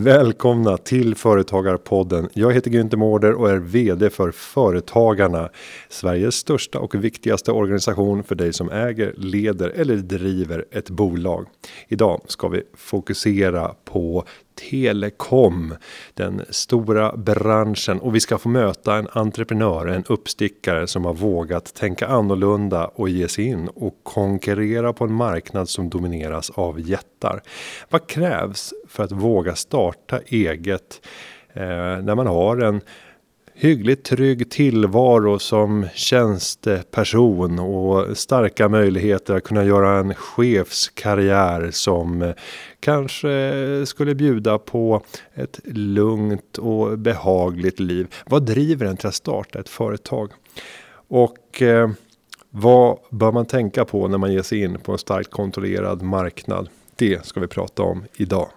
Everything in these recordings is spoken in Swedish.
Välkomna till Företagarpodden. Jag heter Günther Mårder och är VD för Företagarna. Sveriges största och viktigaste organisation för dig som äger, leder eller driver ett bolag. Idag ska vi fokusera på telekom, den stora branschen och vi ska få möta en entreprenör, en uppstickare som har vågat tänka annorlunda och ge sig in och konkurrera på en marknad som domineras av jättar. Vad krävs för att våga starta eget eh, när man har en hyggligt trygg tillvaro som tjänsteperson och starka möjligheter att kunna göra en chefskarriär som eh, kanske skulle bjuda på ett lugnt och behagligt liv. Vad driver en till att starta ett företag? Och eh, vad bör man tänka på när man ger sig in på en starkt kontrollerad marknad? Det ska vi prata om idag.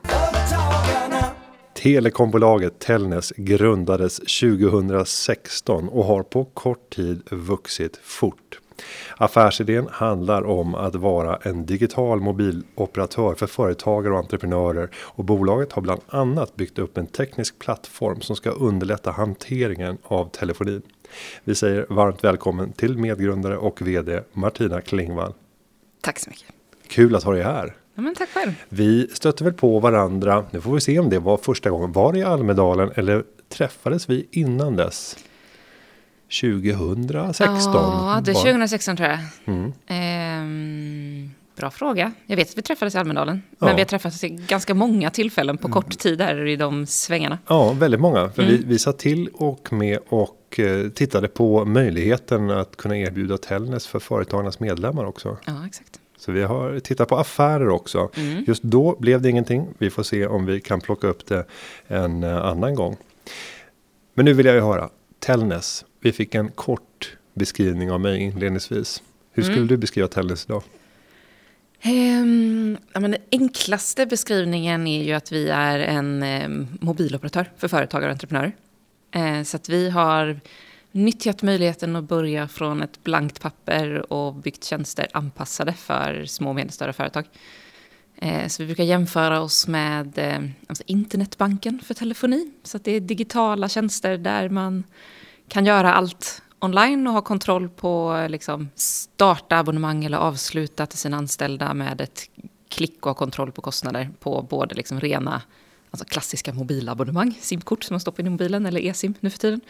Telekombolaget Telnes grundades 2016 och har på kort tid vuxit fort. Affärsidén handlar om att vara en digital mobiloperatör för företagare och entreprenörer och bolaget har bland annat byggt upp en teknisk plattform som ska underlätta hanteringen av telefonin. Vi säger varmt välkommen till medgrundare och vd Martina Klingvall. Tack så mycket. Kul att ha dig här. Ja, men tack själv. Vi stötte väl på varandra. Nu får vi se om det var första gången. Var det i Almedalen eller träffades vi innan dess? 2016? Ja, det är 2016 tror jag. Mm. Ehm, bra fråga. Jag vet att vi träffades i Almedalen. Ja. Men vi har träffats i ganska många tillfällen på kort tid här i de svängarna. Ja, väldigt många. För mm. vi, vi satt till och med och eh, tittade på möjligheten att kunna erbjuda Tellnäs för företagarnas medlemmar också. Ja, exakt. Så vi har tittat på affärer också. Mm. Just då blev det ingenting. Vi får se om vi kan plocka upp det en eh, annan gång. Men nu vill jag ju höra. Tellnäs. Vi fick en kort beskrivning av mig inledningsvis. Hur skulle mm. du beskriva Tellnäs idag? Um, ja, men den enklaste beskrivningen är ju att vi är en um, mobiloperatör för företagare och entreprenörer. Uh, så att vi har nyttjat möjligheten att börja från ett blankt papper och byggt tjänster anpassade för små och medelstora företag. Eh, så vi brukar jämföra oss med eh, alltså internetbanken för telefoni. Så det är digitala tjänster där man kan göra allt online och ha kontroll på eh, liksom, starta abonnemang eller avsluta till sina anställda med ett klick och ha kontroll på kostnader på både liksom rena alltså klassiska mobilabonnemang, simkort som man stoppar in i mobilen eller e-sim nu för tiden.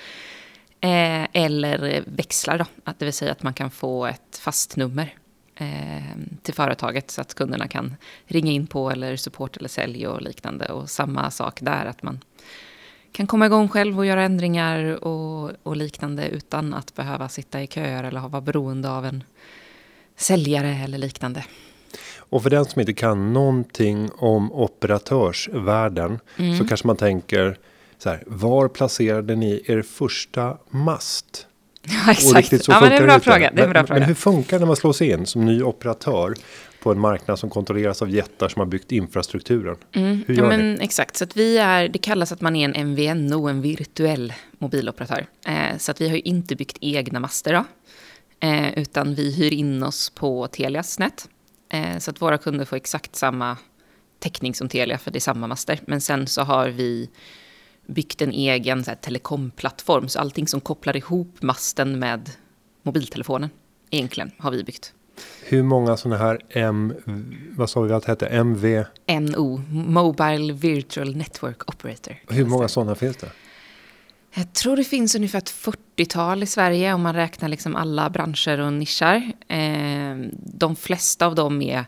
Eh, eller växlar då, att det vill säga att man kan få ett fast nummer eh, till företaget så att kunderna kan ringa in på eller support eller sälj och liknande. Och samma sak där, att man kan komma igång själv och göra ändringar och, och liknande utan att behöva sitta i köer eller vara beroende av en säljare eller liknande. Och för den som inte kan någonting om operatörsvärlden mm. så kanske man tänker så här, var placerade ni er första mast? Ja, exakt. ja, men det är en bra fråga. Det är en bra men, fråga. men hur funkar det när man slår sig in som ny operatör? på en marknad som kontrolleras av jättar som har byggt infrastrukturen. Mm. Hur gör ja, men, ni? Exakt, så att vi är, det kallas att man är en MVNO, en virtuell mobiloperatör. Eh, så att vi har ju inte byggt egna master då, eh, utan vi hyr in oss på Telias nät. Eh, så att våra kunder får exakt samma täckning som Telia, för det är samma master. Men sen så har vi byggt en egen så här, telekomplattform. Så allting som kopplar ihop masten med mobiltelefonen, egentligen, har vi byggt. Hur många sådana här M, vad sa vi att det hette, MV? NO, Mobile Virtual Network Operator. Hur många sådana finns det? Jag tror det finns ungefär ett 40-tal i Sverige om man räknar liksom alla branscher och nischar. Eh, de flesta av dem är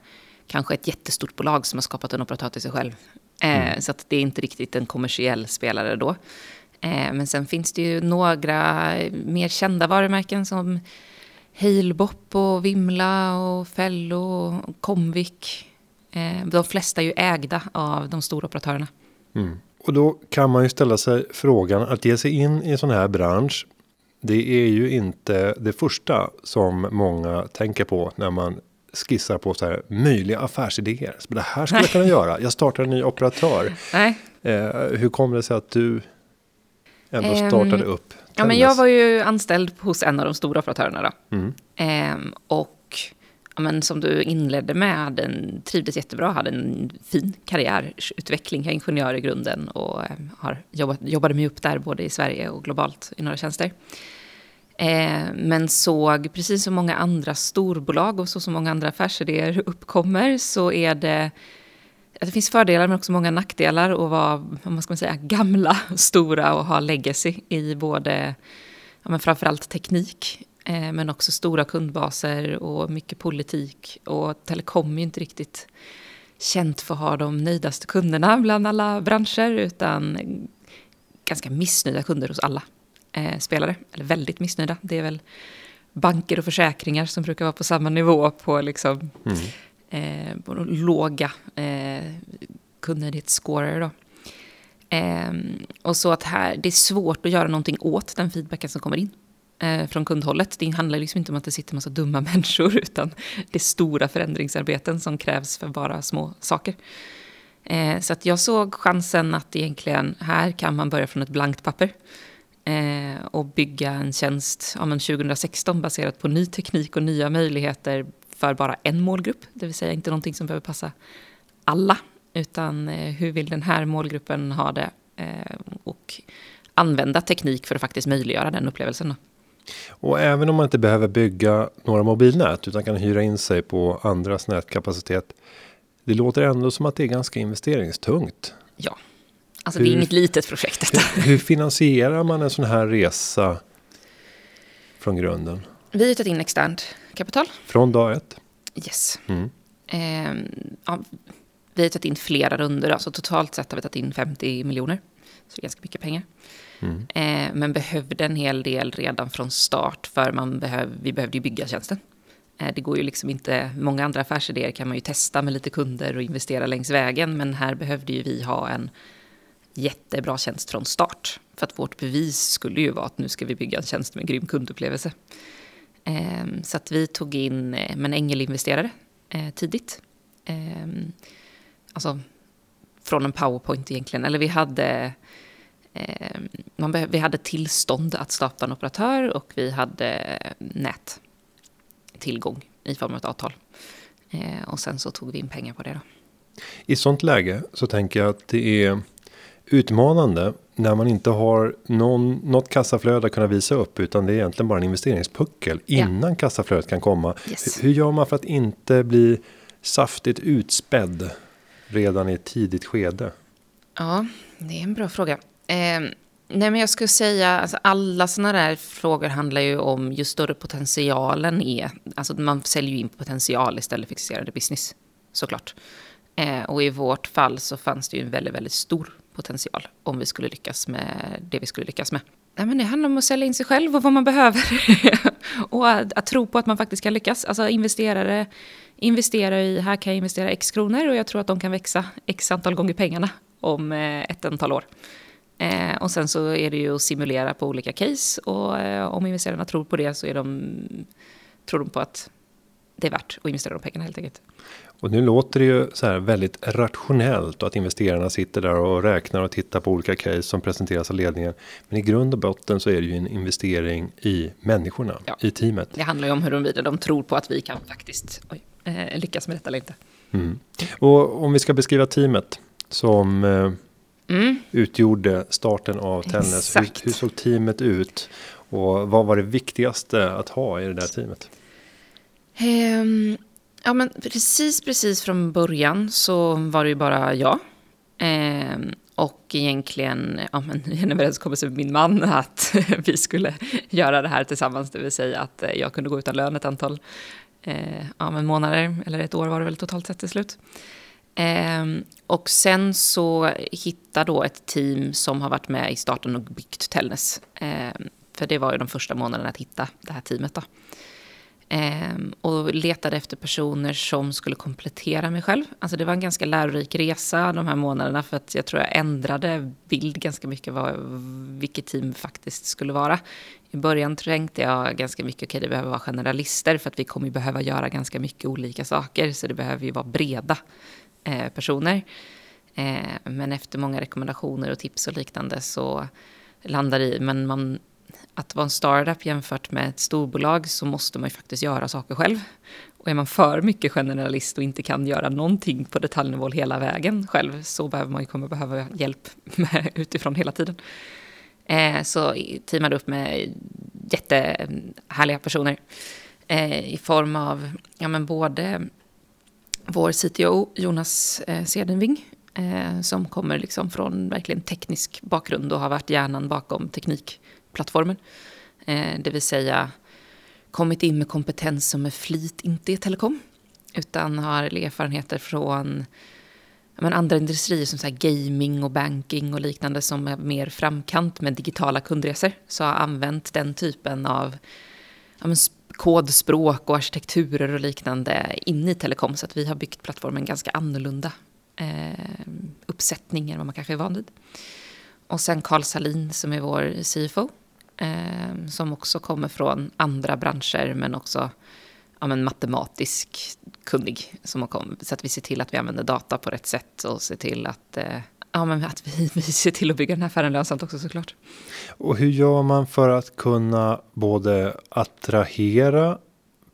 kanske ett jättestort bolag som har skapat en operatör till sig själv. Eh, mm. Så att det är inte riktigt en kommersiell spelare då. Eh, men sen finns det ju några mer kända varumärken som Halebop och Vimla och Fello och Comvik. Eh, de flesta är ju ägda av de stora operatörerna. Mm. Och då kan man ju ställa sig frågan att ge sig in i en sån här bransch. Det är ju inte det första som många tänker på när man skissar på så här möjliga affärsidéer. Så det här skulle jag kunna göra. Jag startar en ny operatör. Nej. Eh, hur kommer det sig att du ändå startade um, upp? Ja, men jag var ju anställd hos en av de stora operatörerna då. Mm. Um, och ja, men som du inledde med, hade en, trivdes jättebra, hade en fin karriärutveckling. Jag är ingenjör i grunden och eh, har jobbat, jobbade mig upp där både i Sverige och globalt i några tjänster. Eh, men såg, precis som många andra storbolag och så som många andra affärsidéer uppkommer, så är det det finns fördelar men också många nackdelar att vara vad ska man säga, gamla, stora och ha legacy i både, ja, men framförallt teknik, eh, men också stora kundbaser och mycket politik. Och telekom är ju inte riktigt känt för att ha de nöjdaste kunderna bland alla branscher, utan ganska missnöjda kunder hos alla eh, spelare. Eller väldigt missnöjda. Det är väl banker och försäkringar som brukar vara på samma nivå på liksom mm eh, låga eh, kundnöjdhetsscorer. Då. Eh, och så att här, det är svårt att göra någonting åt den feedbacken som kommer in eh, från kundhållet. Det handlar liksom inte om att det sitter en massa dumma människor, utan det är stora förändringsarbeten som krävs för bara små saker. Eh, så att jag såg chansen att egentligen här kan man börja från ett blankt papper eh, och bygga en tjänst ja, men 2016 baserat på ny teknik och nya möjligheter för bara en målgrupp, det vill säga inte någonting som behöver passa alla, utan eh, hur vill den här målgruppen ha det eh, och använda teknik för att faktiskt möjliggöra den upplevelsen. Och även om man inte behöver bygga några mobilnät utan kan hyra in sig på andras nätkapacitet. Det låter ändå som att det är ganska investeringstungt. Ja, alltså hur, det är inget litet projekt. Hur, hur finansierar man en sån här resa från grunden? Vi har tagit in externt kapital. Från dag ett? Yes. Mm. Eh, ja, vi har tagit in flera runder, alltså totalt sett har vi tagit in 50 miljoner. Så det är ganska mycket pengar. Mm. Eh, men behövde en hel del redan från start, för man behöv, vi behövde ju bygga tjänsten. Eh, det går ju liksom inte, många andra affärsidéer kan man ju testa med lite kunder och investera längs vägen, men här behövde ju vi ha en jättebra tjänst från start. För att vårt bevis skulle ju vara att nu ska vi bygga en tjänst med grym kundupplevelse. Ehm, så att vi tog in eh, med en ängelinvesterare eh, tidigt. Ehm, alltså från en powerpoint egentligen. Eller vi hade, ehm, man vi hade tillstånd att starta en operatör och vi hade eh, nättillgång i form av ett avtal. Och sen så tog vi in pengar på det då. I sånt läge så tänker jag att det är utmanande när man inte har någon, något kassaflöde att kunna visa upp utan det är egentligen bara en investeringspuckel innan ja. kassaflödet kan komma. Yes. Hur gör man för att inte bli saftigt utspädd redan i ett tidigt skede? Ja, det är en bra fråga. Eh, nej, men jag skulle säga alltså alla sådana där frågor handlar ju om ju större potentialen är. Alltså man säljer ju in potential istället för existerande business såklart. Eh, och i vårt fall så fanns det ju en väldigt, väldigt stor potential om vi skulle lyckas med det vi skulle lyckas med. Nej, men det handlar om att sälja in sig själv och vad man behöver. och att, att, tro på att man faktiskt kan lyckas. Alltså investerare investerar i, här kan jag investera x kronor och jag tror att de kan växa x antal gånger pengarna om eh, ett antal år. Eh, och sen så är det ju att simulera på olika case och eh, om investerarna tror på det så är de, tror de på att det är värt att investera de pengarna helt enkelt. Och nu låter det ju så här väldigt rationellt och att investerarna sitter där och räknar och tittar på olika case som presenteras av ledningen. Men i grund och botten så är det ju en investering i människorna, ja. i teamet. Det handlar ju om huruvida de tror på att vi kan faktiskt oj, eh, lyckas med detta eller inte. Mm. Och om vi ska beskriva teamet som eh, mm. utgjorde starten av Tännäs. Hur, hur såg teamet ut? Och vad var det viktigaste att ha i det där teamet? Um, Ja, men precis, precis från början så var det ju bara jag. Eh, och egentligen ja, men, en överenskommelse med min man att vi skulle göra det här tillsammans. Det vill säga att eh, jag kunde gå utan lön ett antal eh, ja, men månader, eller ett år var det väl totalt sett till slut. Eh, och sen så hitta då ett team som har varit med i starten och byggt Tällnäs. Eh, för det var ju de första månaderna att hitta det här teamet. Då. Ehm, och letade efter personer som skulle komplettera mig själv. Alltså det var en ganska lärorik resa de här månaderna för att jag tror jag ändrade bild ganska mycket vad, vilket team faktiskt skulle vara. I början tänkte jag ganska mycket, okej okay, det behöver vara generalister för att vi kommer behöva göra ganska mycket olika saker så det behöver ju vara breda eh, personer. Eh, men efter många rekommendationer och tips och liknande så landade i, men man att vara en startup jämfört med ett storbolag så måste man ju faktiskt göra saker själv. Och är man för mycket generalist och inte kan göra någonting på detaljnivå hela vägen själv så behöver man ju kommer behöva hjälp med, utifrån hela tiden. Eh, så teamade upp med jättehärliga personer eh, i form av ja, men både vår CTO Jonas eh, Sedenving eh, som kommer liksom från verkligen teknisk bakgrund och har varit hjärnan bakom teknik plattformen, Eh, det vill säga kommit in med kompetens som med flit inte är telekom utan har erfarenheter från men andra industrier som så gaming och banking och liknande som är mer framkant med digitala kundresor. Så har använt den typen av ja, men, kodspråk och arkitekturer och liknande in i telekom. Så att vi har byggt plattformen ganska annorlunda eh, uppsättning än vad man kanske är van vid. Och sen Carl Salin som är vår CFO. Eh, som också kommer från andra branscher men också ja, men matematisk kunnig. Som kom, så att vi ser till att vi använder data på rätt sätt och ser till att, eh, ja, men att vi, vi ser till att bygga den här affären lönsamt också såklart. Och hur gör man för att kunna både attrahera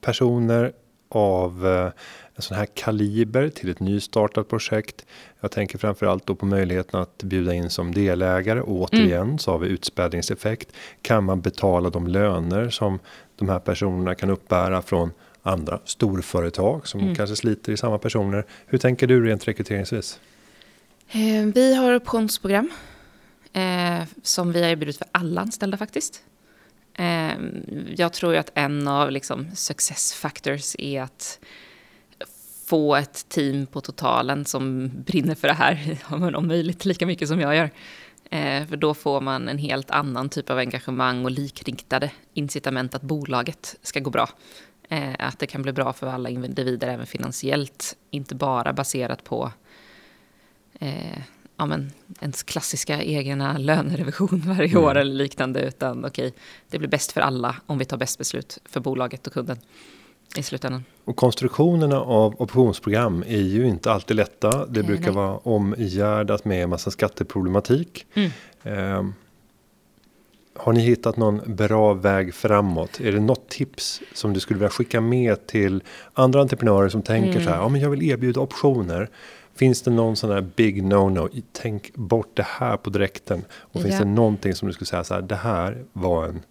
personer av eh, en sån här kaliber till ett nystartat projekt. Jag tänker framförallt då på möjligheten att bjuda in som delägare och återigen mm. så har vi utspädningseffekt. Kan man betala de löner som de här personerna kan uppbära från andra storföretag som mm. kanske sliter i samma personer. Hur tänker du rent rekryteringsvis? Eh, vi har optionsprogram eh, som vi har erbjudit för alla anställda faktiskt. Ehm, jag tror ju att en av liksom, success factors är att få ett team på totalen som brinner för det här, om möjligt lika mycket som jag gör. Ehm, för då får man en helt annan typ av engagemang och likriktade incitament att bolaget ska gå bra. Ehm, att det kan bli bra för alla individer även finansiellt, inte bara baserat på eh, ja, men, ens klassiska egna lönerevision varje mm. år eller liknande, utan okej, okay, det blir bäst för alla om vi tar bäst beslut för bolaget och kunden i slutändan. Och konstruktionerna av optionsprogram är ju inte alltid lätta. Det brukar nej. vara omgärdat med en massa skatteproblematik. Mm. Eh, har ni hittat någon bra väg framåt? Är det något tips som du skulle vilja skicka med till andra entreprenörer som tänker mm. så här? Ja, men jag vill erbjuda optioner. Finns det någon sån här big no-no? Tänk bort det här på direkten. Och finns ja. det någonting som du skulle säga så här? Det här var en,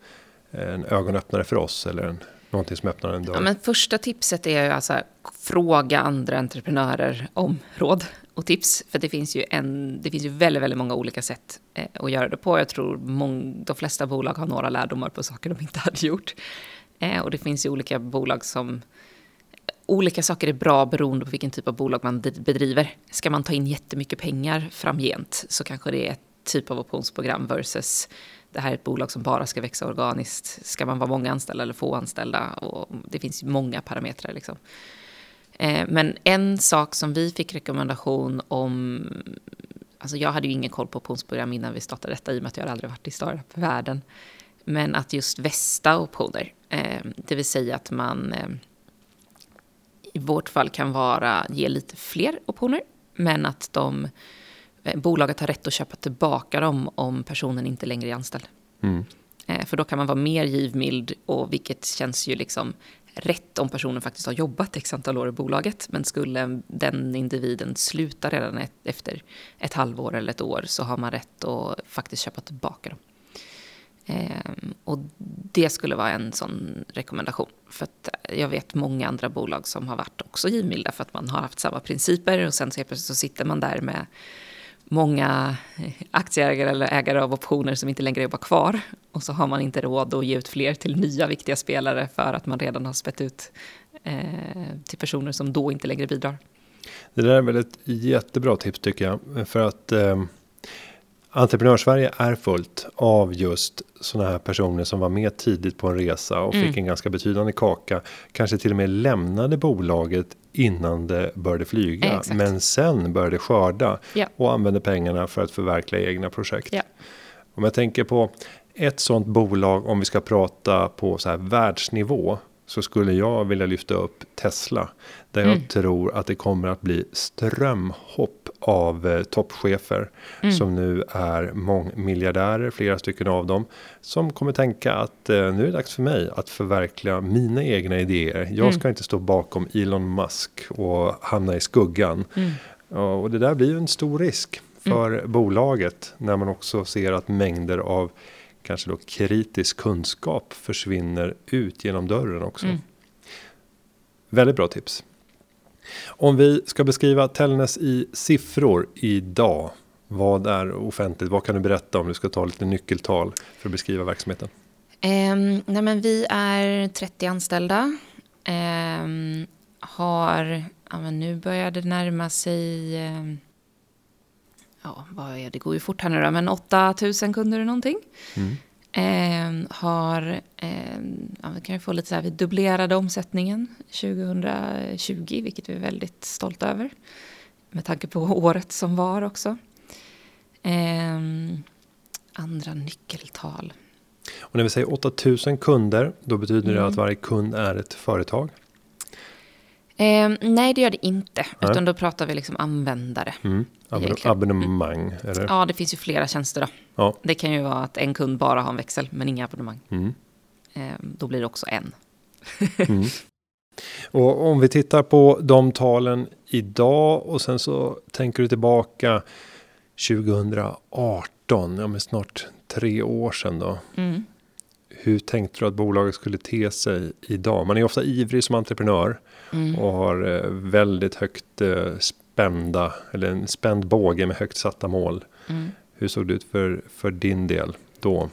en ögonöppnare för oss eller en Någonting som öppnar en dörr. Ja, men första tipset är ju alltså fråga andra entreprenörer om råd och tips. För det finns ju, en, det finns ju väldigt, väldigt många olika sätt eh, att göra det på. Jag tror mång, de flesta bolag har några lärdomar på saker de inte hade gjort. Eh, och det finns ju olika bolag som... Olika saker är bra beroende på vilken typ av bolag man bedriver. Ska man ta in jättemycket pengar framgent så kanske det är ett typ av optionsprogram versus det här är ett bolag som bara ska växa organiskt. Ska man vara många anställda eller få anställda? Och det finns många parametrar. Liksom. Eh, men en sak som vi fick rekommendation om... Alltså jag hade ju ingen koll på optionsprogram innan vi startade detta i och med att jag aldrig varit i startup-världen. Men att just västa optioner, eh, det vill säga att man eh, i vårt fall kan vara, ge lite fler optioner, men att de Eh, bolaget har rätt att köpa tillbaka dem om personen inte längre är anställd. Mm. Eh, för då kan man vara mer givmild, och vilket känns ju liksom rätt om personen faktiskt har jobbat x antal år i bolaget. Men skulle den individen sluta redan ett, efter ett halvår eller ett år så har man rätt att faktiskt köpa tillbaka dem. Ehm, och det skulle vara en sån rekommendation. För att jag vet många andra bolag som har varit också givmilda för att man har haft samma principer och sen så plötsligt så sitter man där med många aktieägare eller ägare av optioner som inte längre jobbar kvar. Och så har man inte råd att ge ut fler till nya viktiga spelare för att man redan har spett ut eh, till personer som då inte längre bidrar. Det där är väl ett jättebra tips tycker jag. För att eh, Entreprenörssverige är fullt av just sådana här personer som var med tidigt på en resa och mm. fick en ganska betydande kaka. Kanske till och med lämnade bolaget innan det började flyga. Exakt. Men sen började skörda ja. och använde pengarna för att förverkliga egna projekt. Ja. Om jag tänker på ett sådant bolag om vi ska prata på så här världsnivå så skulle jag vilja lyfta upp Tesla. Där jag Mm. tror att det kommer att bli strömhopp av eh, toppchefer. Mm. Som nu är mångmiljardärer, flera stycken av dem. Som kommer tänka att eh, nu är det dags för mig att förverkliga mina egna idéer. Jag Mm. ska inte stå bakom Elon Musk och hamna i skuggan. Mm. Ja, och det där blir ju en stor risk för bolaget. När man också ser att mängder av kanske då kritisk kunskap försvinner ut genom dörren också. Mm. Väldigt bra tips. Om vi ska beskriva Tellnäs i siffror idag. Vad är offentligt? Vad kan du berätta om du ska ta lite nyckeltal för att beskriva verksamheten? Ehm, nej men vi är 30 anställda. Ehm, har, ja men nu börjar det närma sig, ehm, ja vad är det, det går ju fort här nu då, men 8000 kunder eller någonting. Mm. Ehm, har, ehm, ja, vi kan ju få lite så här, vi dubblerade omsättningen 2020, vilket vi är väldigt stolta över. Med tanke på året som var också. Ehm, andra nyckeltal. Och när vi säger 8000 kunder, då betyder det Mm. att varje kund är ett företag. Ehm, nej, det gör det inte. Nej. Utan då pratar vi liksom användare. Mm. Egentligen. abonnemang. Eller? Ja, det finns ju flera tjänster då. Ja. Det kan ju vara att en kund bara har en växel, men inga abonnemang. Mm. Ehm, då blir det också en. Mm. Och om vi tittar på de talen idag och sen så tänker du tillbaka 2018, ja men snart tre år sedan då. Mm. Hur tänkte du att bolaget skulle te sig idag? Man är ofta ivrig som entreprenör Mm. och har eh, väldigt högt eh, spända, eller en spänd båge med högt satta mål. Mm. Hur såg det ut för, för din del då?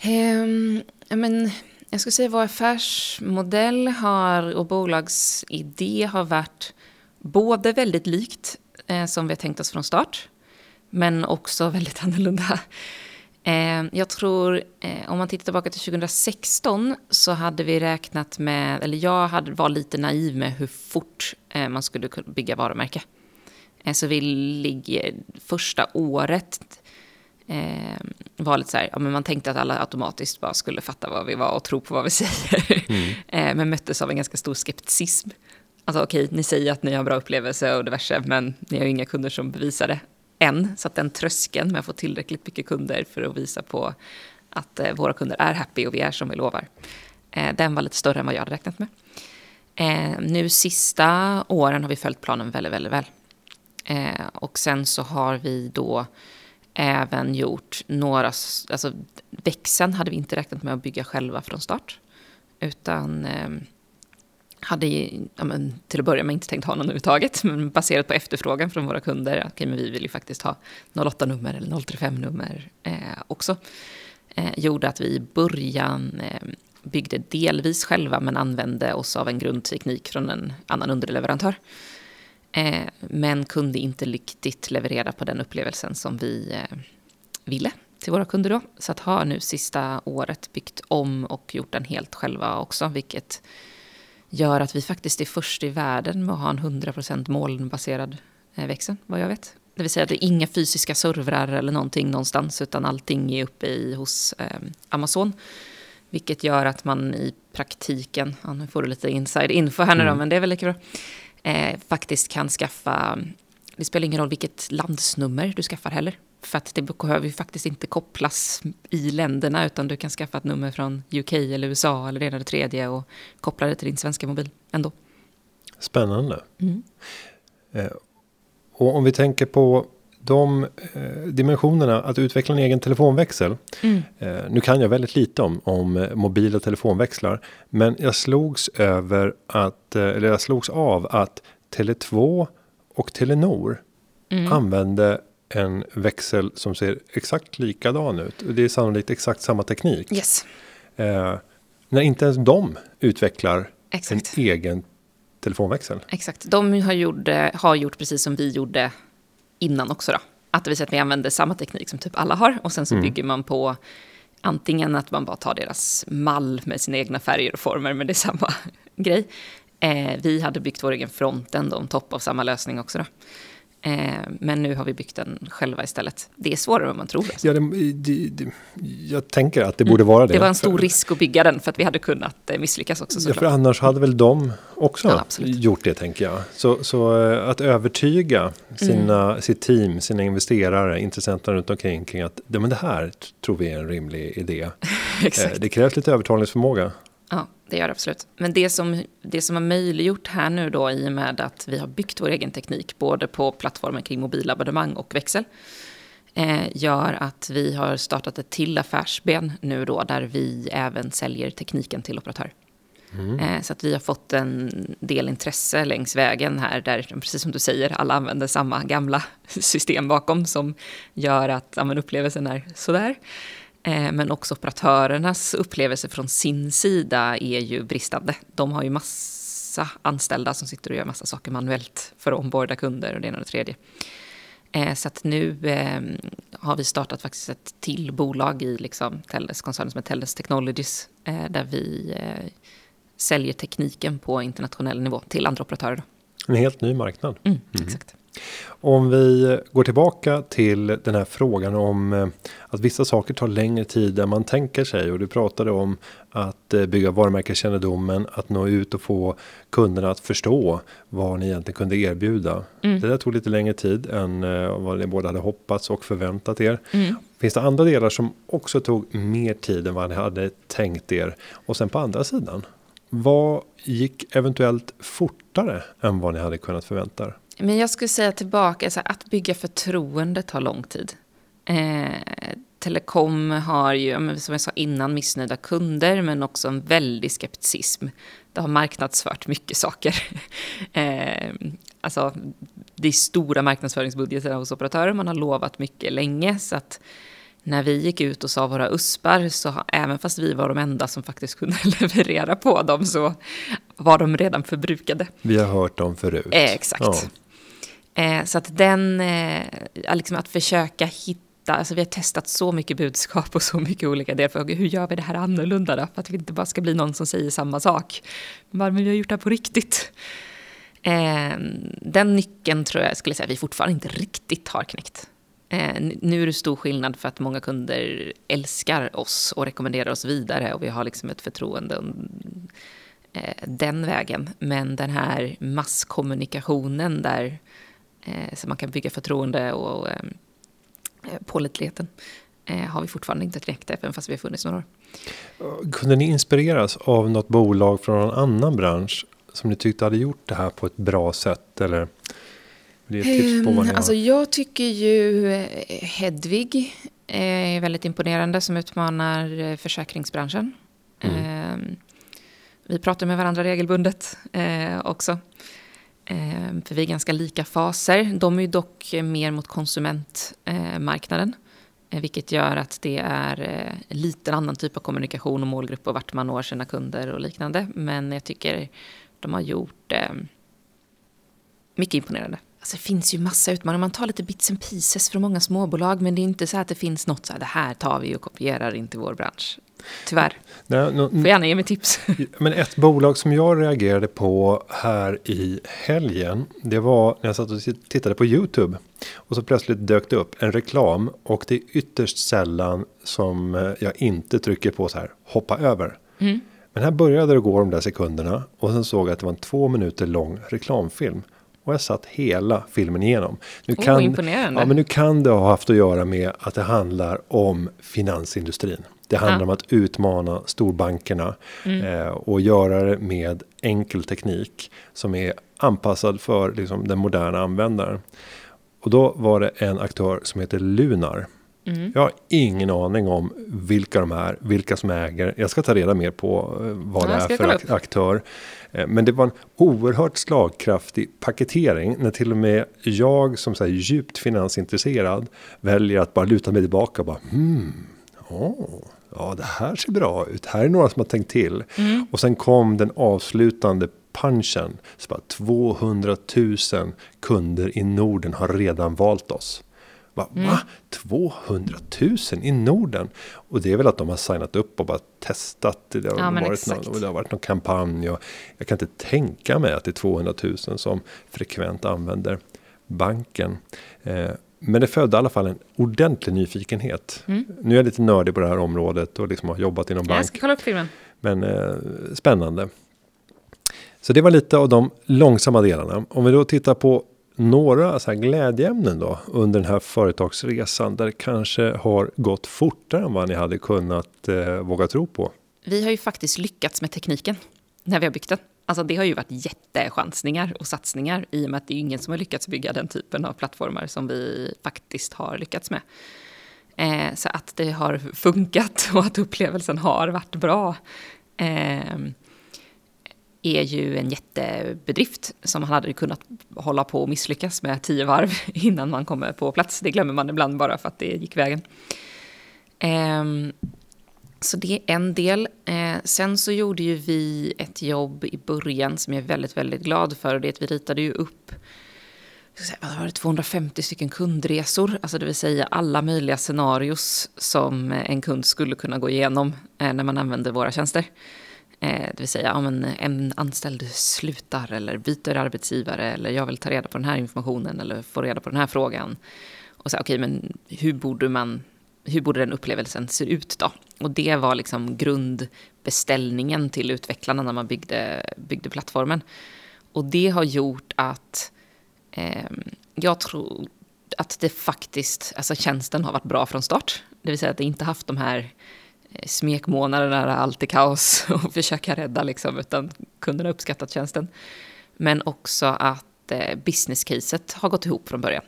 Ehm, ja, men, jag skulle säga vår affärsmodell har, och bolagsidé har varit både väldigt likt eh, som vi har tänkt oss från start, men också väldigt annorlunda. Eh, jag tror, eh, om man tittar tillbaka till 2016 så hade vi räknat med, eller jag hade, var lite naiv med hur fort eh, man skulle kunna bygga varumärke. Så vi ligger första året var lite så här, ja, men man tänkte att alla automatiskt bara skulle fatta vad vi var och tro på vad vi säger. eh, men möttes av en ganska stor skepticism. Alltså okej, ni säger att ni har bra upplevelse och diverse, men ni har ju inga kunder som bevisar det än. Så att den tröskeln med att få tillräckligt mycket kunder för att visa på att eh, våra kunder är happy och vi är som vi lovar. Eh, den var lite större än vad jag hade räknat med. Eh, nu sista åren har vi följt planen väldigt, väldigt väl. Och sen så har vi då även gjort några, alltså växeln hade vi inte räknat med att bygga själva från start. Utan eh, hade ja, men, till att börja med inte tänkt ha någon överhuvudtaget. Men baserat på efterfrågan från våra kunder, okej men vi vill ju faktiskt ha 08-nummer eller 035-nummer eh, också. Eh, gjorde att vi i början eh, byggde delvis själva men använde oss av en grundteknik från en annan underleverantör. Eh, men kunde inte riktigt leverera på den upplevelsen som vi eh, ville till våra kunder då. Så att ha nu sista året byggt om och gjort den helt själva också, vilket gör att vi faktiskt är först i världen med att ha en 100% molnbaserad eh, växel, vad jag vet. Det vill säga att det är inga fysiska servrar eller någonting någonstans, utan allting är uppe i, hos eh, Amazon. Vilket gör att man i praktiken, ja, nu får du lite inside info här nu då, Mm. men det är väl lika bra, eh, faktiskt kan skaffa, det spelar ingen roll vilket landsnummer du skaffar heller. För att det behöver ju faktiskt inte kopplas i länderna, utan du kan skaffa ett nummer från UK eller USA eller det ena eller tredje och koppla det till din svenska mobil ändå. Spännande. Mm. Eh, och om vi tänker på de eh, dimensionerna att utveckla en egen telefonväxel. Mm. Eh, nu kan jag väldigt lite om, om mobila telefonväxlar. Men jag slogs över att, eller jag slogs av att Tele2 och Telenor Mm. använde en växel som ser exakt likadan ut. Det är sannolikt exakt samma teknik. Yes, Eh, när inte ens de utvecklar exakt. en egen telefonväxel. Exakt. De har gjort, har gjort precis som vi gjorde innan också. Då. Att det vill säga att vi använder samma teknik som typ alla har. Och sen så Mm. bygger man på antingen att man bara tar deras mall med sina egna färger och former, men det är samma grej. Eh, vi hade byggt vår egen frontend on topp av samma lösning också. Då. Eh, men nu har vi byggt den själva istället. Det är svårare än man tror. Alltså. Ja, det, det, det, jag tänker att det borde vara det. Det var en stor risk att bygga den för att vi hade kunnat eh, misslyckas också. Ja, för annars hade väl de också Ja, gjort det tänker jag. Så, så eh, att övertyga sina, Mm. sitt team, sina investerare, intressenterna runt omkring kring att ja, men det här tror vi är en rimlig idé. Eh. Det krävs lite övertalningsförmåga. Ja, det gör det absolut. Men det som, det som har möjliggjort här nu då i och med att vi har byggt vår egen teknik både på plattformen kring mobilabonnemang och växel eh, gör att vi har startat ett till affärsben nu då där vi även säljer tekniken till operatör. Eh, så att vi har fått en del intresse längs vägen här där, precis som du säger, alla använder samma gamla system bakom som gör att ja, men upplevelsen är sådär. Eh, Men också operatörernas upplevelse från sin sida är ju bristande. De har ju massa anställda som sitter och gör massa saker manuellt för att omborda kunder och det ena och det tredje. Eh, Så att nu eh, har vi startat faktiskt ett till bolag i liksom Telles, koncernen som heter Telles Technologies, där vi säljer tekniken på internationell nivå till andra operatörer. En helt ny marknad. Mm, Exakt. Om vi går tillbaka till den här frågan om eh, att vissa saker tar längre tid än man tänker sig och du pratade om att eh, bygga varumärkeskännedomen, att nå ut och få kunderna att förstå vad ni egentligen kunde erbjuda. Det där tog lite längre tid än eh, vad ni båda hade hoppats och förväntat er. Finns det andra delar som också tog mer tid än vad ni hade tänkt er? Och sen på andra sidan, vad gick eventuellt fortare än vad ni hade kunnat förvänta er? Men jag skulle säga tillbaka, så här, att bygga förtroende tar lång tid. Eh, Telekom har ju, som jag sa innan, missnöjda kunder, men också en väldig skepticism. Det har marknadsfört mycket saker. eh, alltså, det är stora marknadsföringsbudgetar hos operatörer, man har lovat mycket länge, så att när vi gick ut och sa våra uspar, så även fast vi var de enda som faktiskt kunde leverera på dem, så var de redan förbrukade. Vi har hört dem förut. Eh, exakt. Ja. Eh, så att den, eh, liksom att försöka hitta, alltså vi har testat så mycket budskap och så mycket olika delfrågor. Hur gör vi det här annorlunda då? För att vi inte bara ska bli någon som säger samma sak. Men vi har gjort det här på riktigt. Eh, den nyckeln tror jag skulle säga vi fortfarande inte riktigt har knäckt. Eh, nu är det stor skillnad för att många kunder älskar oss och rekommenderar oss vidare och vi har liksom ett förtroende eh, den vägen. Men den här masskommunikationen där eh, så man kan bygga förtroende och eh, pålitligheten eh, har vi fortfarande inte knäckt även fast vi har funnits några år. Kunde ni inspireras av något bolag från någon annan bransch som ni tyckte hade gjort det här på ett bra sätt eller? Det tips på vad ni Ehm, Alltså jag tycker ju eh, Hedvig är väldigt imponerande som utmanar eh, försäkringsbranschen. Ehm, Vi pratar med varandra regelbundet eh, också. Ehm, för vi är ganska lika faser. De är ju dock mer mot konsumentmarknaden. Eh, vilket gör att det är en lite annan typ av kommunikation och målgrupp och vart man når sina kunder och liknande. Men jag tycker de har gjort eh, mycket imponerande. Alltså det finns ju massa utmaningar. Man tar lite bits and pieces från många småbolag. Men det är inte så att det finns något så här, det här tar vi och kopierar in till vår bransch. Tyvärr. Nej, nå- Får gärna ge mig tips. Men ett bolag som jag reagerade på här i helgen. Det var när jag satt och tittade på YouTube. Och så plötsligt dök det upp en reklam. Och det är ytterst sällan som eh, jag inte trycker på så här hoppa över. Men här började det gå de där sekunderna. Och sen såg jag att det var en två minuter lång reklamfilm. Och jag satt hela filmen igenom. Nu Oh, imponerande. Ja, men nu kan det ha haft att göra med att det handlar om finansindustrin. Det handlar Ja. om att utmana storbankerna eh, och göra det med enkel teknik som är anpassad för liksom, den moderna användaren. Och då var det en aktör som heter Lunar. Jag har ingen aning om vilka de är, vilka som äger. Jag ska ta reda mer på eh, vad Ja, det är för aktör. Eh, Men det var en oerhört slagkraftig paketering när till och med jag som så här djupt finansintresserad väljer att bara luta mig tillbaka och bara hmm, åh, ja det här ser bra ut. Här är några som har tänkt till. Mm. Och sen kom den avslutande punchen. Så bara 200 000 kunder i Norden har redan valt oss. Va? Mm. Va? 200 000 i Norden? Och det är väl att de har signat upp och bara testat. Det har, Ja, varit, någon, det har varit någon kampanj. Och jag kan inte tänka mig att det är 200 000 som frekvent använder banken. Eh, men det födde i alla fall en ordentlig nyfikenhet. Mm. Nu är jag lite nördig på det här området och liksom har jobbat inom bank. Jag ska kolla upp filmen. Men eh, spännande. Så det var lite av de långsamma delarna. Om vi då tittar på några så här glädjeämnen då under den här företagsresan där det kanske har gått fortare än vad ni hade kunnat eh, våga tro på. Vi har ju faktiskt lyckats med tekniken när vi har byggt den. Alltså det har ju varit jättechansningar och satsningar i och med att det är ingen som har lyckats bygga den typen av plattformar som vi faktiskt har lyckats med. Eh, så att det har funkat och att upplevelsen har varit bra eh, är ju en jättebedrift som man hade kunnat hålla på och misslyckas med tio varv innan man kommer på plats. Det glömmer man ibland bara för att det gick vägen. Eh, så det är en del. Eh, sen så gjorde ju vi ett jobb i början som jag är väldigt, väldigt glad för. Och det är att vi ritade ju upp vad var det, 250 stycken kundresor, alltså det vill säga alla möjliga scenarios som en kund skulle kunna gå igenom eh, när man använder våra tjänster. Eh, det vill säga, om en anställd slutar eller byter arbetsgivare eller jag vill ta reda på den här informationen eller få reda på den här frågan. Och så, okej, okay, men hur borde man hur borde den upplevelsen se ut då? Och det var liksom grundbeställningen till utvecklarna när man byggde, byggde plattformen. Och det har gjort att eh, jag tror att det faktiskt, alltså tjänsten har varit bra från start. Det vill säga att det inte haft de här eh, smekmånaderna där allt är kaos och försöka rädda liksom, utan kunderna uppskattat tjänsten. Men också att eh, business-caset har gått ihop från början.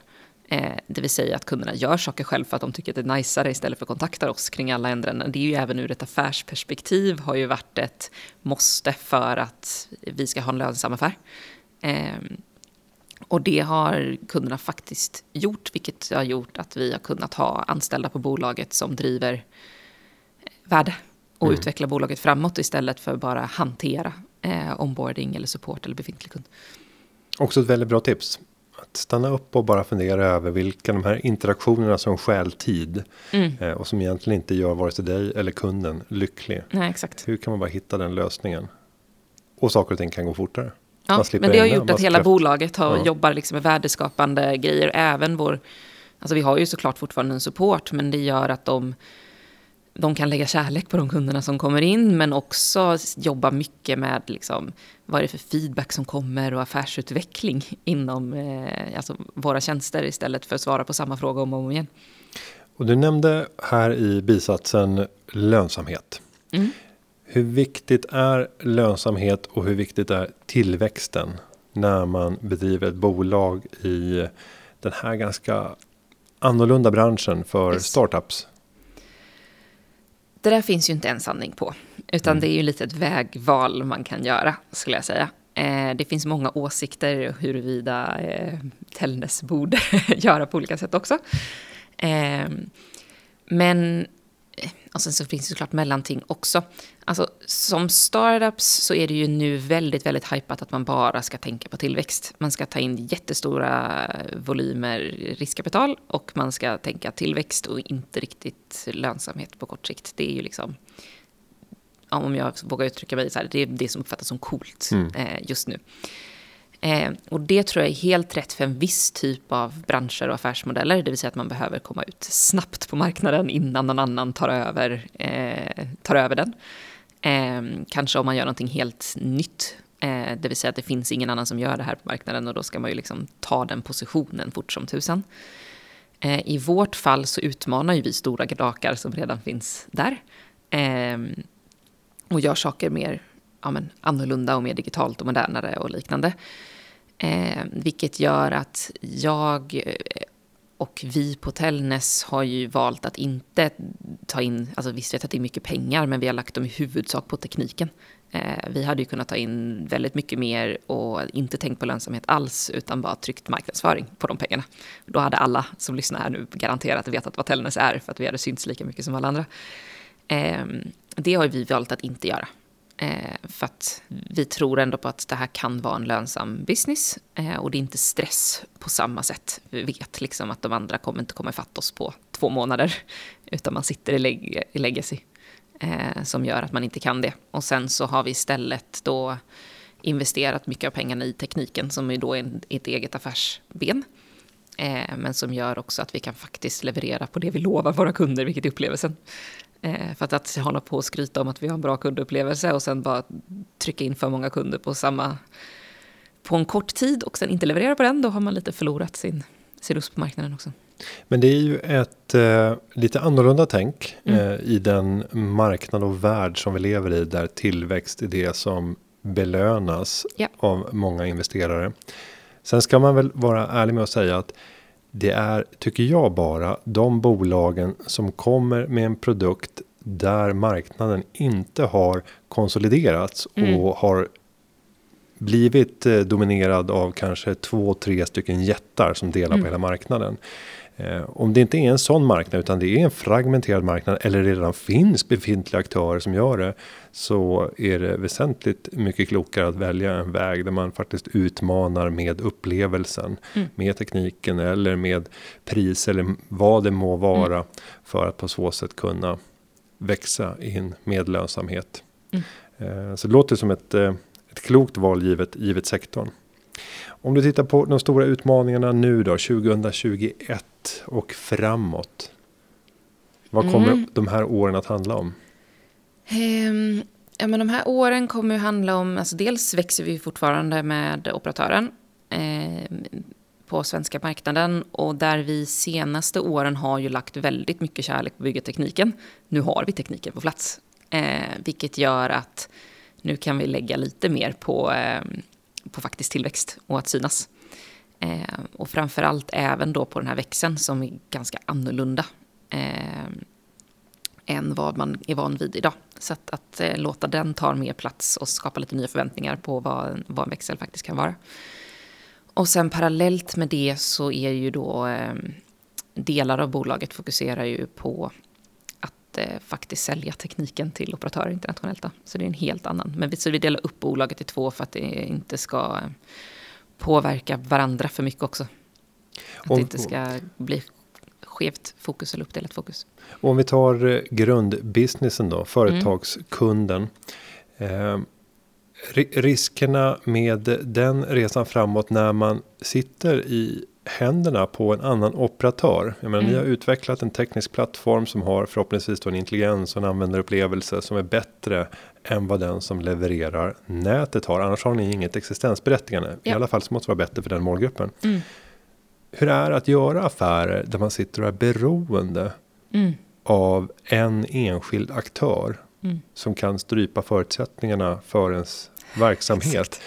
Eh, det vill säga att kunderna gör saker själv för att de tycker att det är najsare istället för att kontakta oss kring alla ändringar. Det är ju även ur ett affärsperspektiv har ju varit ett måste för att vi ska ha en lönsam affär. Eh, och det har kunderna faktiskt gjort, vilket har gjort att vi har kunnat ha anställda på bolaget som driver värde och mm. utveckla bolaget framåt istället för bara hantera eh, onboarding eller support eller befintlig kund. Också ett väldigt bra tips att stanna upp och bara fundera över vilka de här interaktionerna som stjäl tid mm. eh, och som egentligen inte gör vare sig dig eller kunden lycklig. Nej, exakt. Hur kan man bara hitta den lösningen? Och saker och ting kan gå fortare. Ja, men det har gjort att hela kräft. bolaget har, ja. jobbar liksom med värdeskapande grejer. Även vår, alltså vi har ju såklart fortfarande en support, men det gör att de de kan lägga kärlek på de kunderna som kommer in, men också jobba mycket med liksom, vad är det för feedback som kommer och affärsutveckling inom eh, alltså våra tjänster istället för att svara på samma fråga om och om igen. Och du nämnde här i bisatsen lönsamhet. Mm. Hur viktigt är lönsamhet och hur viktigt är tillväxten när man bedriver ett bolag i den här ganska annorlunda branschen för yes. startups? Det där finns ju inte en sanning på, utan mm. det är ju lite ett vägval man kan göra, skulle jag säga. Eh, det finns många åsikter huruvida eh, Tällnäs borde göra på olika sätt också. Eh, men och sen så finns det såklart mellanting också. Alltså, som startups så är det ju nu väldigt, väldigt hypat att man bara ska tänka på tillväxt. Man ska ta in jättestora volymer riskkapital och man ska tänka tillväxt och inte riktigt lönsamhet på kort sikt. Det är ju liksom, om jag vågar uttrycka mig så här, det är det som uppfattas som coolt mm. eh, just nu. Eh, och det tror jag är helt rätt för en viss typ av branscher och affärsmodeller. Det vill säga att man behöver komma ut snabbt på marknaden innan någon annan tar över, eh, tar över den. Eh, kanske om man gör någonting helt nytt. Eh, det vill säga att det finns ingen annan som gör det här på marknaden och då ska man ju liksom ta den positionen fort som tusan. Eh, I vårt fall så utmanar ju vi stora drakar som redan finns där. Ehm, och gör saker mer ja, men, annorlunda och mer digitalt och modernare och liknande. Eh, vilket gör att jag eh, och vi på Tellnäs har ju valt att inte ta in, alltså visst vi har tagit in mycket pengar men vi har lagt dem i huvudsak på tekniken. Eh, vi hade ju kunnat ta in väldigt mycket mer och inte tänkt på lönsamhet alls utan bara tryckt marknadsföring på de pengarna. Då hade alla som lyssnar här nu garanterat vetat vad Tellnäs är för att vi hade synts lika mycket som alla andra. Eh, det har vi valt att inte göra. Eh, för att vi tror ändå på att det här kan vara en lönsam business eh, och det är inte stress på samma sätt. Vi vet liksom att de andra kommer inte komma ifatt oss på två månader utan man sitter i, leg i legacy eh, som gör att man inte kan det. Och sen så har vi istället då investerat mycket av pengarna i tekniken som är då är ett eget affärsben. Eh, men som gör också att vi kan faktiskt leverera på det vi lovar våra kunder, vilket är upplevelsen. Eh, för att, att hålla på och skryta om att vi har en bra kundupplevelse och sen bara trycka in för många kunder på samma på en kort tid och sen inte leverera på den, då har man lite förlorat sin, sin röst på marknaden också. Men det är ju ett eh, lite annorlunda tänk mm. eh, i den marknad och värld som vi lever i där tillväxt är det som belönas ja. av många investerare. Sen ska man väl vara ärlig med att säga att det är, tycker jag bara, de bolagen som kommer med en produkt där marknaden inte har konsoliderats mm. och har blivit eh, dominerad av kanske två, tre stycken jättar som delar mm. på hela marknaden. Eh, om det inte är en sån marknad utan det är en fragmenterad marknad eller det redan finns befintliga aktörer som gör det. Så är det väsentligt mycket klokare att välja en väg där man faktiskt utmanar med upplevelsen. Mm. Med tekniken eller med pris eller vad det må vara. Mm. För att på så sätt kunna växa in med lönsamhet. Mm. Eh, så det låter som ett, eh, ett klokt val givet, givet sektorn. Om du tittar på de stora utmaningarna nu då 2021 och framåt. Vad kommer mm. de här åren att handla om? Um, ja, men de här åren kommer att handla om, alltså dels växer vi fortfarande med operatören eh, på svenska marknaden och där vi senaste åren har ju lagt väldigt mycket kärlek på byggetekniken. Nu har vi tekniken på plats, eh, vilket gör att nu kan vi lägga lite mer på eh, på faktisk tillväxt och att synas. Eh, och framförallt även då på den här växeln som är ganska annorlunda eh, än vad man är van vid idag. Så att, att eh, låta den ta mer plats och skapa lite nya förväntningar på vad, vad en växel faktiskt kan vara. Och sen parallellt med det så är ju då eh, delar av bolaget fokuserar ju på att eh, faktiskt sälja tekniken till operatörer internationellt. Då. Så det är en helt annan. Men vi, så vi delar upp bolaget i två för att det inte ska eh, påverka varandra för mycket också. Att och, det inte ska bli skevt fokus eller uppdelat fokus. Om vi tar eh, grundbusinessen då, företagskunden. Mm. Eh, riskerna med den resan framåt när man sitter i händerna på en annan operatör. Jag menar, mm. ni har utvecklat en teknisk plattform som har förhoppningsvis en intelligens och en användarupplevelse som är bättre än vad den som levererar nätet har. Annars har ni inget existensberättigande. Ja. I alla fall så måste det vara bättre för den målgruppen. Mm. Hur är det att göra affärer där man sitter och är beroende mm. av en enskild aktör mm. som kan strypa förutsättningarna för ens verksamhet?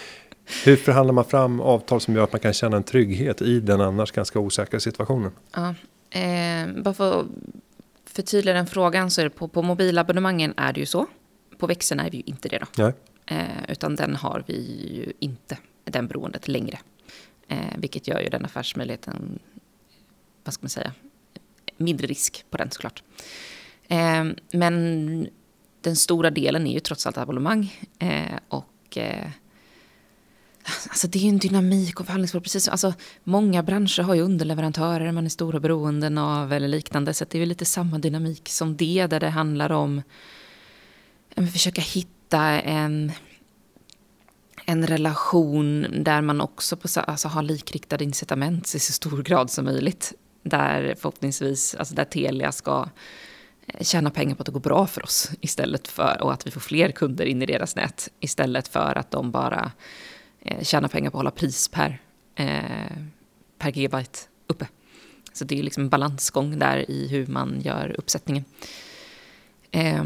Hur förhandlar man fram avtal som gör att man kan känna en trygghet i den annars ganska osäkra situationen? Ja, eh, bara för att förtydliga den frågan så är det på, på mobilabonnemangen är det ju så. På växeln är vi ju inte det då. Eh, utan den har vi ju inte, den beroendet längre. Eh, vilket gör ju den affärsmöjligheten, vad ska man säga, mindre risk på den såklart. Eh, men den stora delen är ju trots allt abonnemang. Eh, och eh, Alltså det är en dynamik och förhandlingsspår. Precis alltså, många branscher har ju underleverantörer man är stora beroenden av eller liknande. Så det är ju lite samma dynamik som det där det handlar om försöka hitta en, en relation där man också på, alltså, har likriktade incitament i så stor grad som möjligt. Där förhoppningsvis, alltså där Telia ska eh, tjäna pengar på att det går bra för oss istället för och att vi får fler kunder in i deras nät istället för att de bara eh, pengar på att hålla pris per, eh, per gigabyte uppe. Så det är liksom en balansgång där i hur man gör uppsättningen. Eh,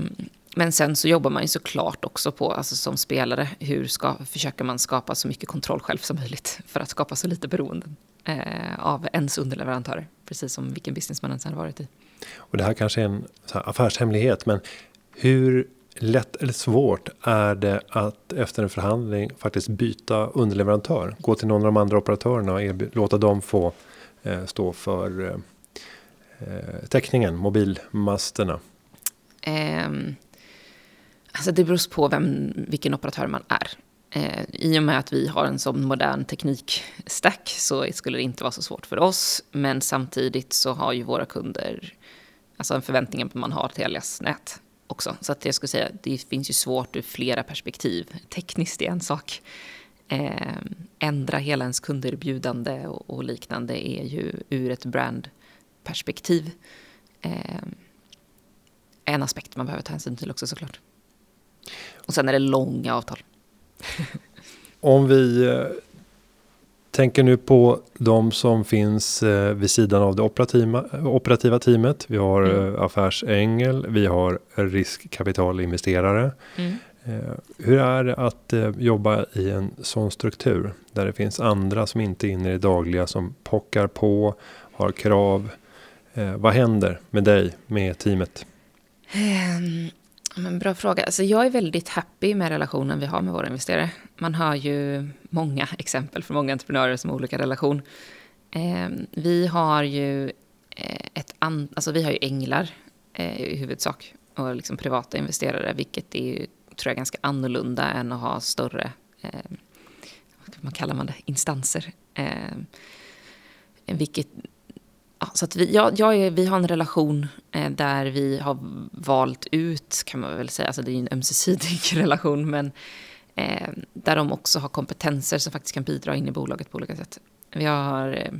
men sen så jobbar man ju såklart också på, alltså som spelare, hur ska, försöker man skapa så mycket kontroll själv som möjligt för att skapa så lite beroenden eh, av ens underleverantörer, precis som vilken business man ens har varit i. Och det här kanske är en affärshemlighet, men hur lätt eller svårt är det att efter en förhandling faktiskt byta underleverantör? Gå till någon av de andra operatörerna och låta dem få eh, stå för eh, eh täckningen, mobilmasterna? Eh, alltså det beror på vem, vilken operatör man är. Eh, I och med att vi har en sån modern teknikstack så skulle det inte vara så svårt för oss. Men samtidigt så har ju våra kunder alltså en förväntning på att man har Telias nät också. Så att jag skulle säga, det finns ju svårt ur flera perspektiv. Tekniskt är en sak. eh, ändra hela ens kunderbjudande och, och liknande är ju ur ett brandperspektiv eh, en aspekt man behöver ta hänsyn till också såklart. Och sen är det långa avtal. Om vi eh, tänker nu på de som finns eh, vid sidan av det operativa, operativa teamet. Vi har mm. Eh, affärsängel, vi har riskkapitalinvesterare. Mm. Hur är det att jobba i en sån struktur där det finns andra som inte är inne i det dagliga som pockar på, har krav. Vad händer med dig, med teamet? Men bra fråga. Alltså jag är väldigt happy med relationen vi har med våra investerare. Man har ju många exempel från många entreprenörer som har olika relation. Eh, vi har ju eh, ett an, alltså vi har ju änglar eh, i huvudsak och liksom privata investerare, vilket är ju, tror jag, ganska annorlunda än att ha större, eh, vad kallar man det, instanser. Eh, vilket så att vi, ja, jag vi har en relation eh, där vi har valt ut, kan man väl säga, alltså det är en ömsesidig relation, men eh, där de också har kompetenser som faktiskt kan bidra in i bolaget på olika sätt. Vi har eh,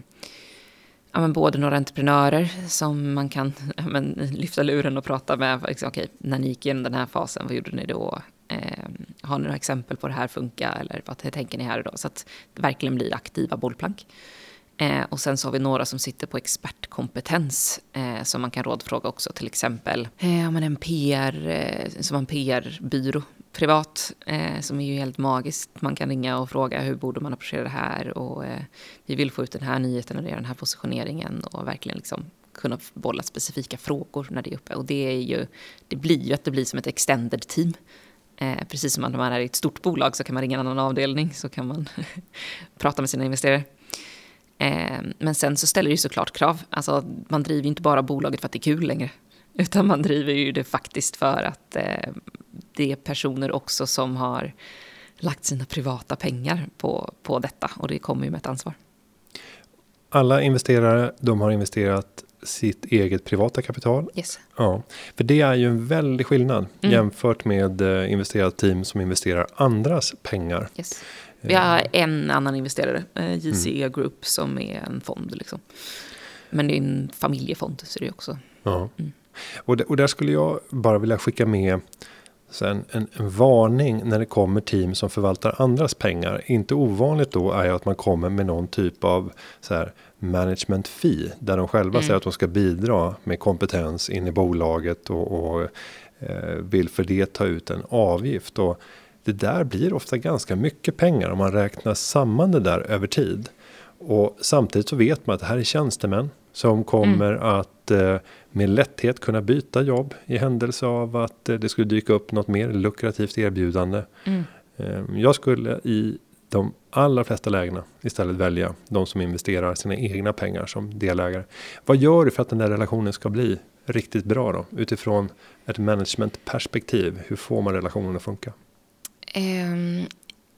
ja, men både några entreprenörer som man kan ja, men, lyfta luren och prata med. Liksom, okay, när ni gick igenom den här fasen, vad gjorde ni då? Eh, har ni några exempel på det här funkar? Eller vad tänker ni här då? Så att det verkligen blir aktiva bollplank. Eh, och sen så har vi några som sitter på expertkompetens eh, som man kan rådfråga också. Till exempel eh, en PR, eh, som en PR-byrå privat eh, som är ju helt magiskt. Man kan ringa och fråga hur borde man approchera det här och eh, vi vill få ut den här nyheten och den här positioneringen och verkligen liksom kunna bolla specifika frågor när det är uppe. Och det, är ju, det blir ju att det blir som ett extended team. Eh, precis som när man är i ett stort bolag så kan man ringa en annan avdelning så kan man prata med sina investerare. Eh, men sen så ställer det ju såklart krav. Alltså, man driver ju inte bara bolaget för att det är kul längre. Utan man driver ju det faktiskt för att eh, det är personer också som har lagt sina privata pengar på, på detta. Och det kommer ju med ett ansvar. Alla investerare, de har investerat sitt eget privata kapital. Yes. Ja, för det är ju en väldig skillnad mm. jämfört med eh, investerat team som investerar andras pengar. Yes. Vi har en annan investerare, eh, JCE mm. Group, som är en fond. Liksom. Men det är en familjefond, så det är också. Ja. Mm. Och, och där skulle jag bara vilja skicka med en, en, en, varning när det kommer team som förvaltar andras pengar. Inte ovanligt då är att man kommer med någon typ av så här management fee. Där de själva mm. säger att de ska bidra med kompetens in i bolaget och, och eh, vill för det ta ut en avgift. Och det där blir ofta ganska mycket pengar om man räknar samman det där över tid. Och samtidigt så vet man att det här är tjänstemän som kommer mm. att eh, med lätthet kunna byta jobb i händelse av att eh, det skulle dyka upp något mer lukrativt erbjudande. Mm. Eh, jag skulle i de allra flesta lägena istället välja de som investerar sina egna pengar som delägare. Vad gör du för att den där relationen ska bli riktigt bra då utifrån ett managementperspektiv? Hur får man relationen att funka? Eh,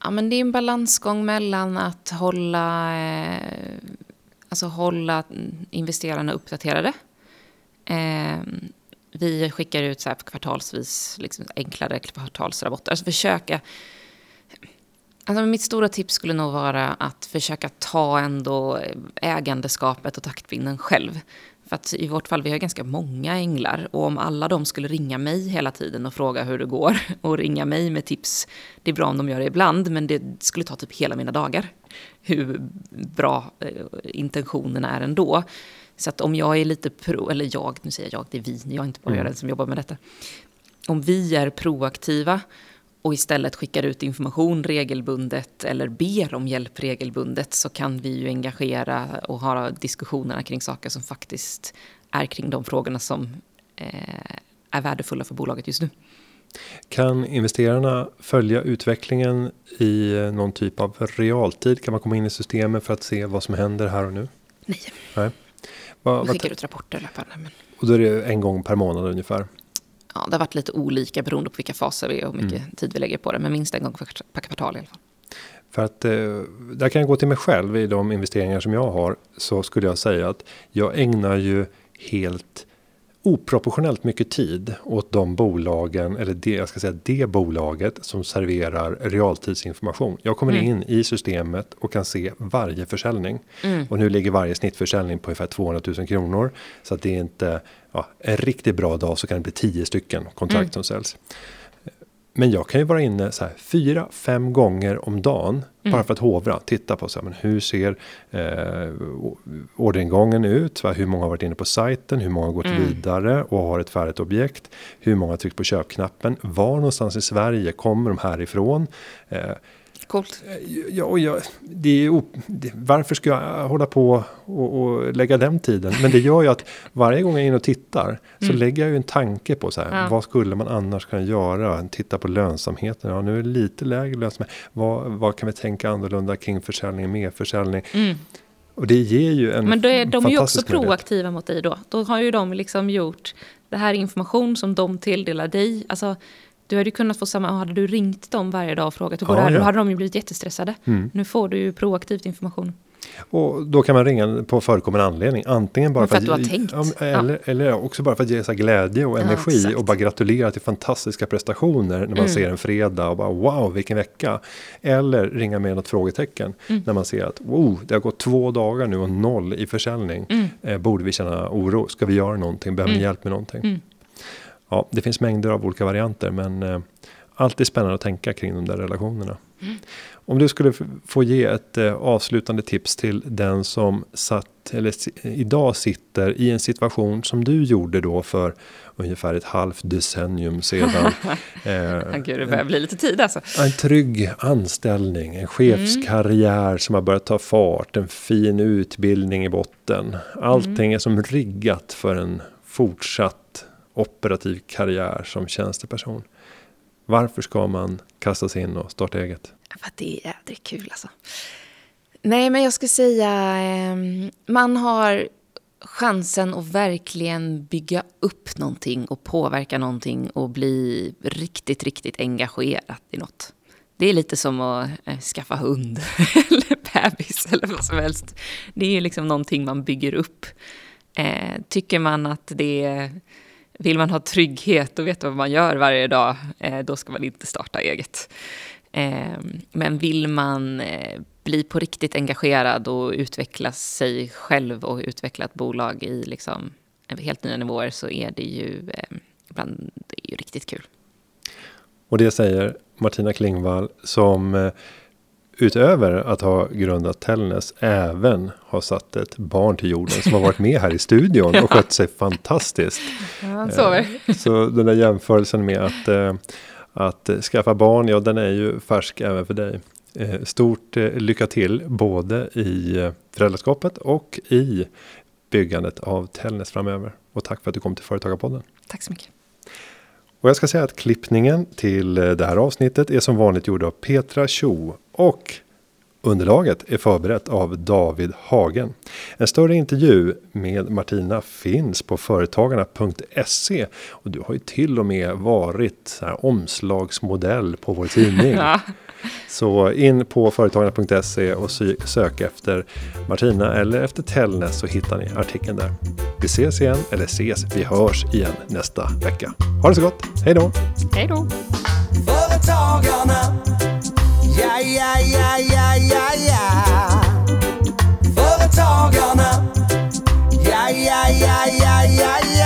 ja, men det är en balansgång mellan att hålla, eh, alltså hålla investerarna uppdaterade. Eh, vi skickar ut så här kvartalsvis liksom enklare kvartalsrapporter. Alltså försöka... Alltså mitt stora tips skulle nog vara att försöka ta ändå ägandeskapet och taktpinnen själv. För att i vårt fall, vi har ganska många änglar. Och om alla de skulle ringa mig hela tiden och fråga hur det går och ringa mig med tips. Det är bra om de gör det ibland, men det skulle ta typ hela mina dagar. Hur bra eh, intentionerna är ändå. Så att om jag är lite pro, eller jag, nu säger jag, det är vi, jag är inte bara mm. den som jobbar med detta. Om vi är proaktiva och istället skickar ut information regelbundet eller ber om hjälp regelbundet så kan vi ju engagera och ha diskussionerna kring saker som faktiskt är kring de frågorna som eh, är värdefulla för bolaget just nu. Kan investerarna följa utvecklingen i någon typ av realtid? Kan man komma in i systemet för att se vad som händer här och nu? Nej. Nej. Va, vi skickar ut rapporter löpande. Men... Och då är det en gång per månad ungefär? Ja, det har varit lite olika beroende på vilka faser vi är och hur mycket mm. tid vi lägger på det. Men minst en gång per kvartal i alla fall. För att eh, där kan jag gå till mig själv i de investeringar som jag har. Så skulle jag säga att jag ägnar ju helt oproportionellt mycket tid åt de bolagen eller det jag ska säga det bolaget som serverar realtidsinformation. Jag kommer mm. in i systemet och kan se varje försäljning mm. och nu ligger varje snittförsäljning på ungefär 200 000 kronor så att det är inte ja, en riktigt bra dag så kan det bli 10 stycken kontrakt mm. som säljs. Men jag kan ju vara inne så här fyra, fem gånger om dagen mm. bara för att hovra. Titta på så här, men hur ser eh, orderingången ut? Va? Hur många har varit inne på sajten? Hur många har gått mm. vidare och har ett färdigt objekt? Hur många har tryckt på köpknappen? Var någonstans i Sverige kommer de härifrån? Eh, Coolt. Ja, och jag, det är, varför ska jag hålla på och, och, lägga den tiden? Men det gör ju att varje gång jag är inne och tittar så mm. lägger jag ju en tanke på så här. Ja. Vad skulle man annars kunna göra? Titta på lönsamheten. Ja, nu är det lite lägre lönsamhet. Vad, vad kan vi tänka annorlunda kring försäljning, mer försäljning? Mm. Och det ger ju en Men då är, de ju också proaktiva mot dig då. Då har ju de liksom gjort det här information som de tilldelar dig. Alltså, du hade ju kunnat få samma, hade du ringt dem varje dag och frågat hur går ja, det här, ja. då hade de ju blivit jättestressade. Mm. Nu får du ju proaktivt information. Och då kan man ringa på förekommande anledning. Antingen bara för, för att, du har tänkt. eller, ja. eller också bara för att ge sig glädje och energi. Ja, och bara gratulera till fantastiska prestationer. När man mm. ser en fredag och bara wow vilken vecka. Eller ringa med något frågetecken. Mm. När man ser att wow det har gått två dagar nu och noll i försäljning. Mm. Eh, borde vi känna oro? Ska vi göra någonting? Behöver ni mm. hjälp med någonting? Ja, det finns mängder av olika varianter men eh, alltid spännande att tänka kring de där relationerna. Mm. Om du skulle få ge ett eh, avslutande tips till den som satt eller idag sitter i en situation som du gjorde då för ungefär ett halvt decennium sedan. eh, Gud, det börjar bli lite tid alltså. En trygg anställning, en chefskarriär mm. som har börjat ta fart, en fin utbildning i botten. Allting mm. är som riggat för en fortsatt operativ karriär som tjänsteperson. Varför ska man kasta sig in och starta eget? För att det är jädrigt kul alltså. Nej, men jag skulle säga ehm, man har chansen att verkligen bygga upp någonting och påverka någonting och bli riktigt, riktigt engagerad i något. Det är lite som att eh, skaffa hund eller bebis eller vad som helst. Det är ju liksom någonting man bygger upp. Eh, tycker man att det är vill man ha trygghet och veta vad man gör varje dag, eh, då ska man inte starta eget. Ehm, men vill man eh, bli på riktigt engagerad och utveckla sig själv och utveckla ett bolag i liksom helt nya nivåer så är det ju, ehm, ibland, det är ju riktigt kul. Och det säger Martina Klingvall som eh, utöver att ha grundat Tellnäs även har satt ett barn till jorden som har varit med här i studion och skött sig fantastiskt. Ja, han sover. Eh, så den där jämförelsen med att, eh, att skaffa barn, ja den är ju färsk även för dig. Eh, stort lycka till både i föräldraskapet och i byggandet av Tellnäs framöver. Och tack för att du kom till Företagarpodden. Tack så mycket. Och jag ska säga att klippningen till eh, det här avsnittet är som vanligt gjord av Petra Cho och underlaget är förberett av David Hagen. En större intervju med Martina finns på företagarna.se och du har ju till och med varit så här omslagsmodell på vår tidning. Så in på företagarna.se och sök efter Martina eller efter Tellnäs så hittar ni artikeln där. Vi ses igen, eller ses, vi hörs igen nästa vecka. Ha det så gott, hej då! Hej då! Företagarna, ja, ja, ja, ja, ja, ja. Företagarna, ja, ja, ja, ja, ja, ja.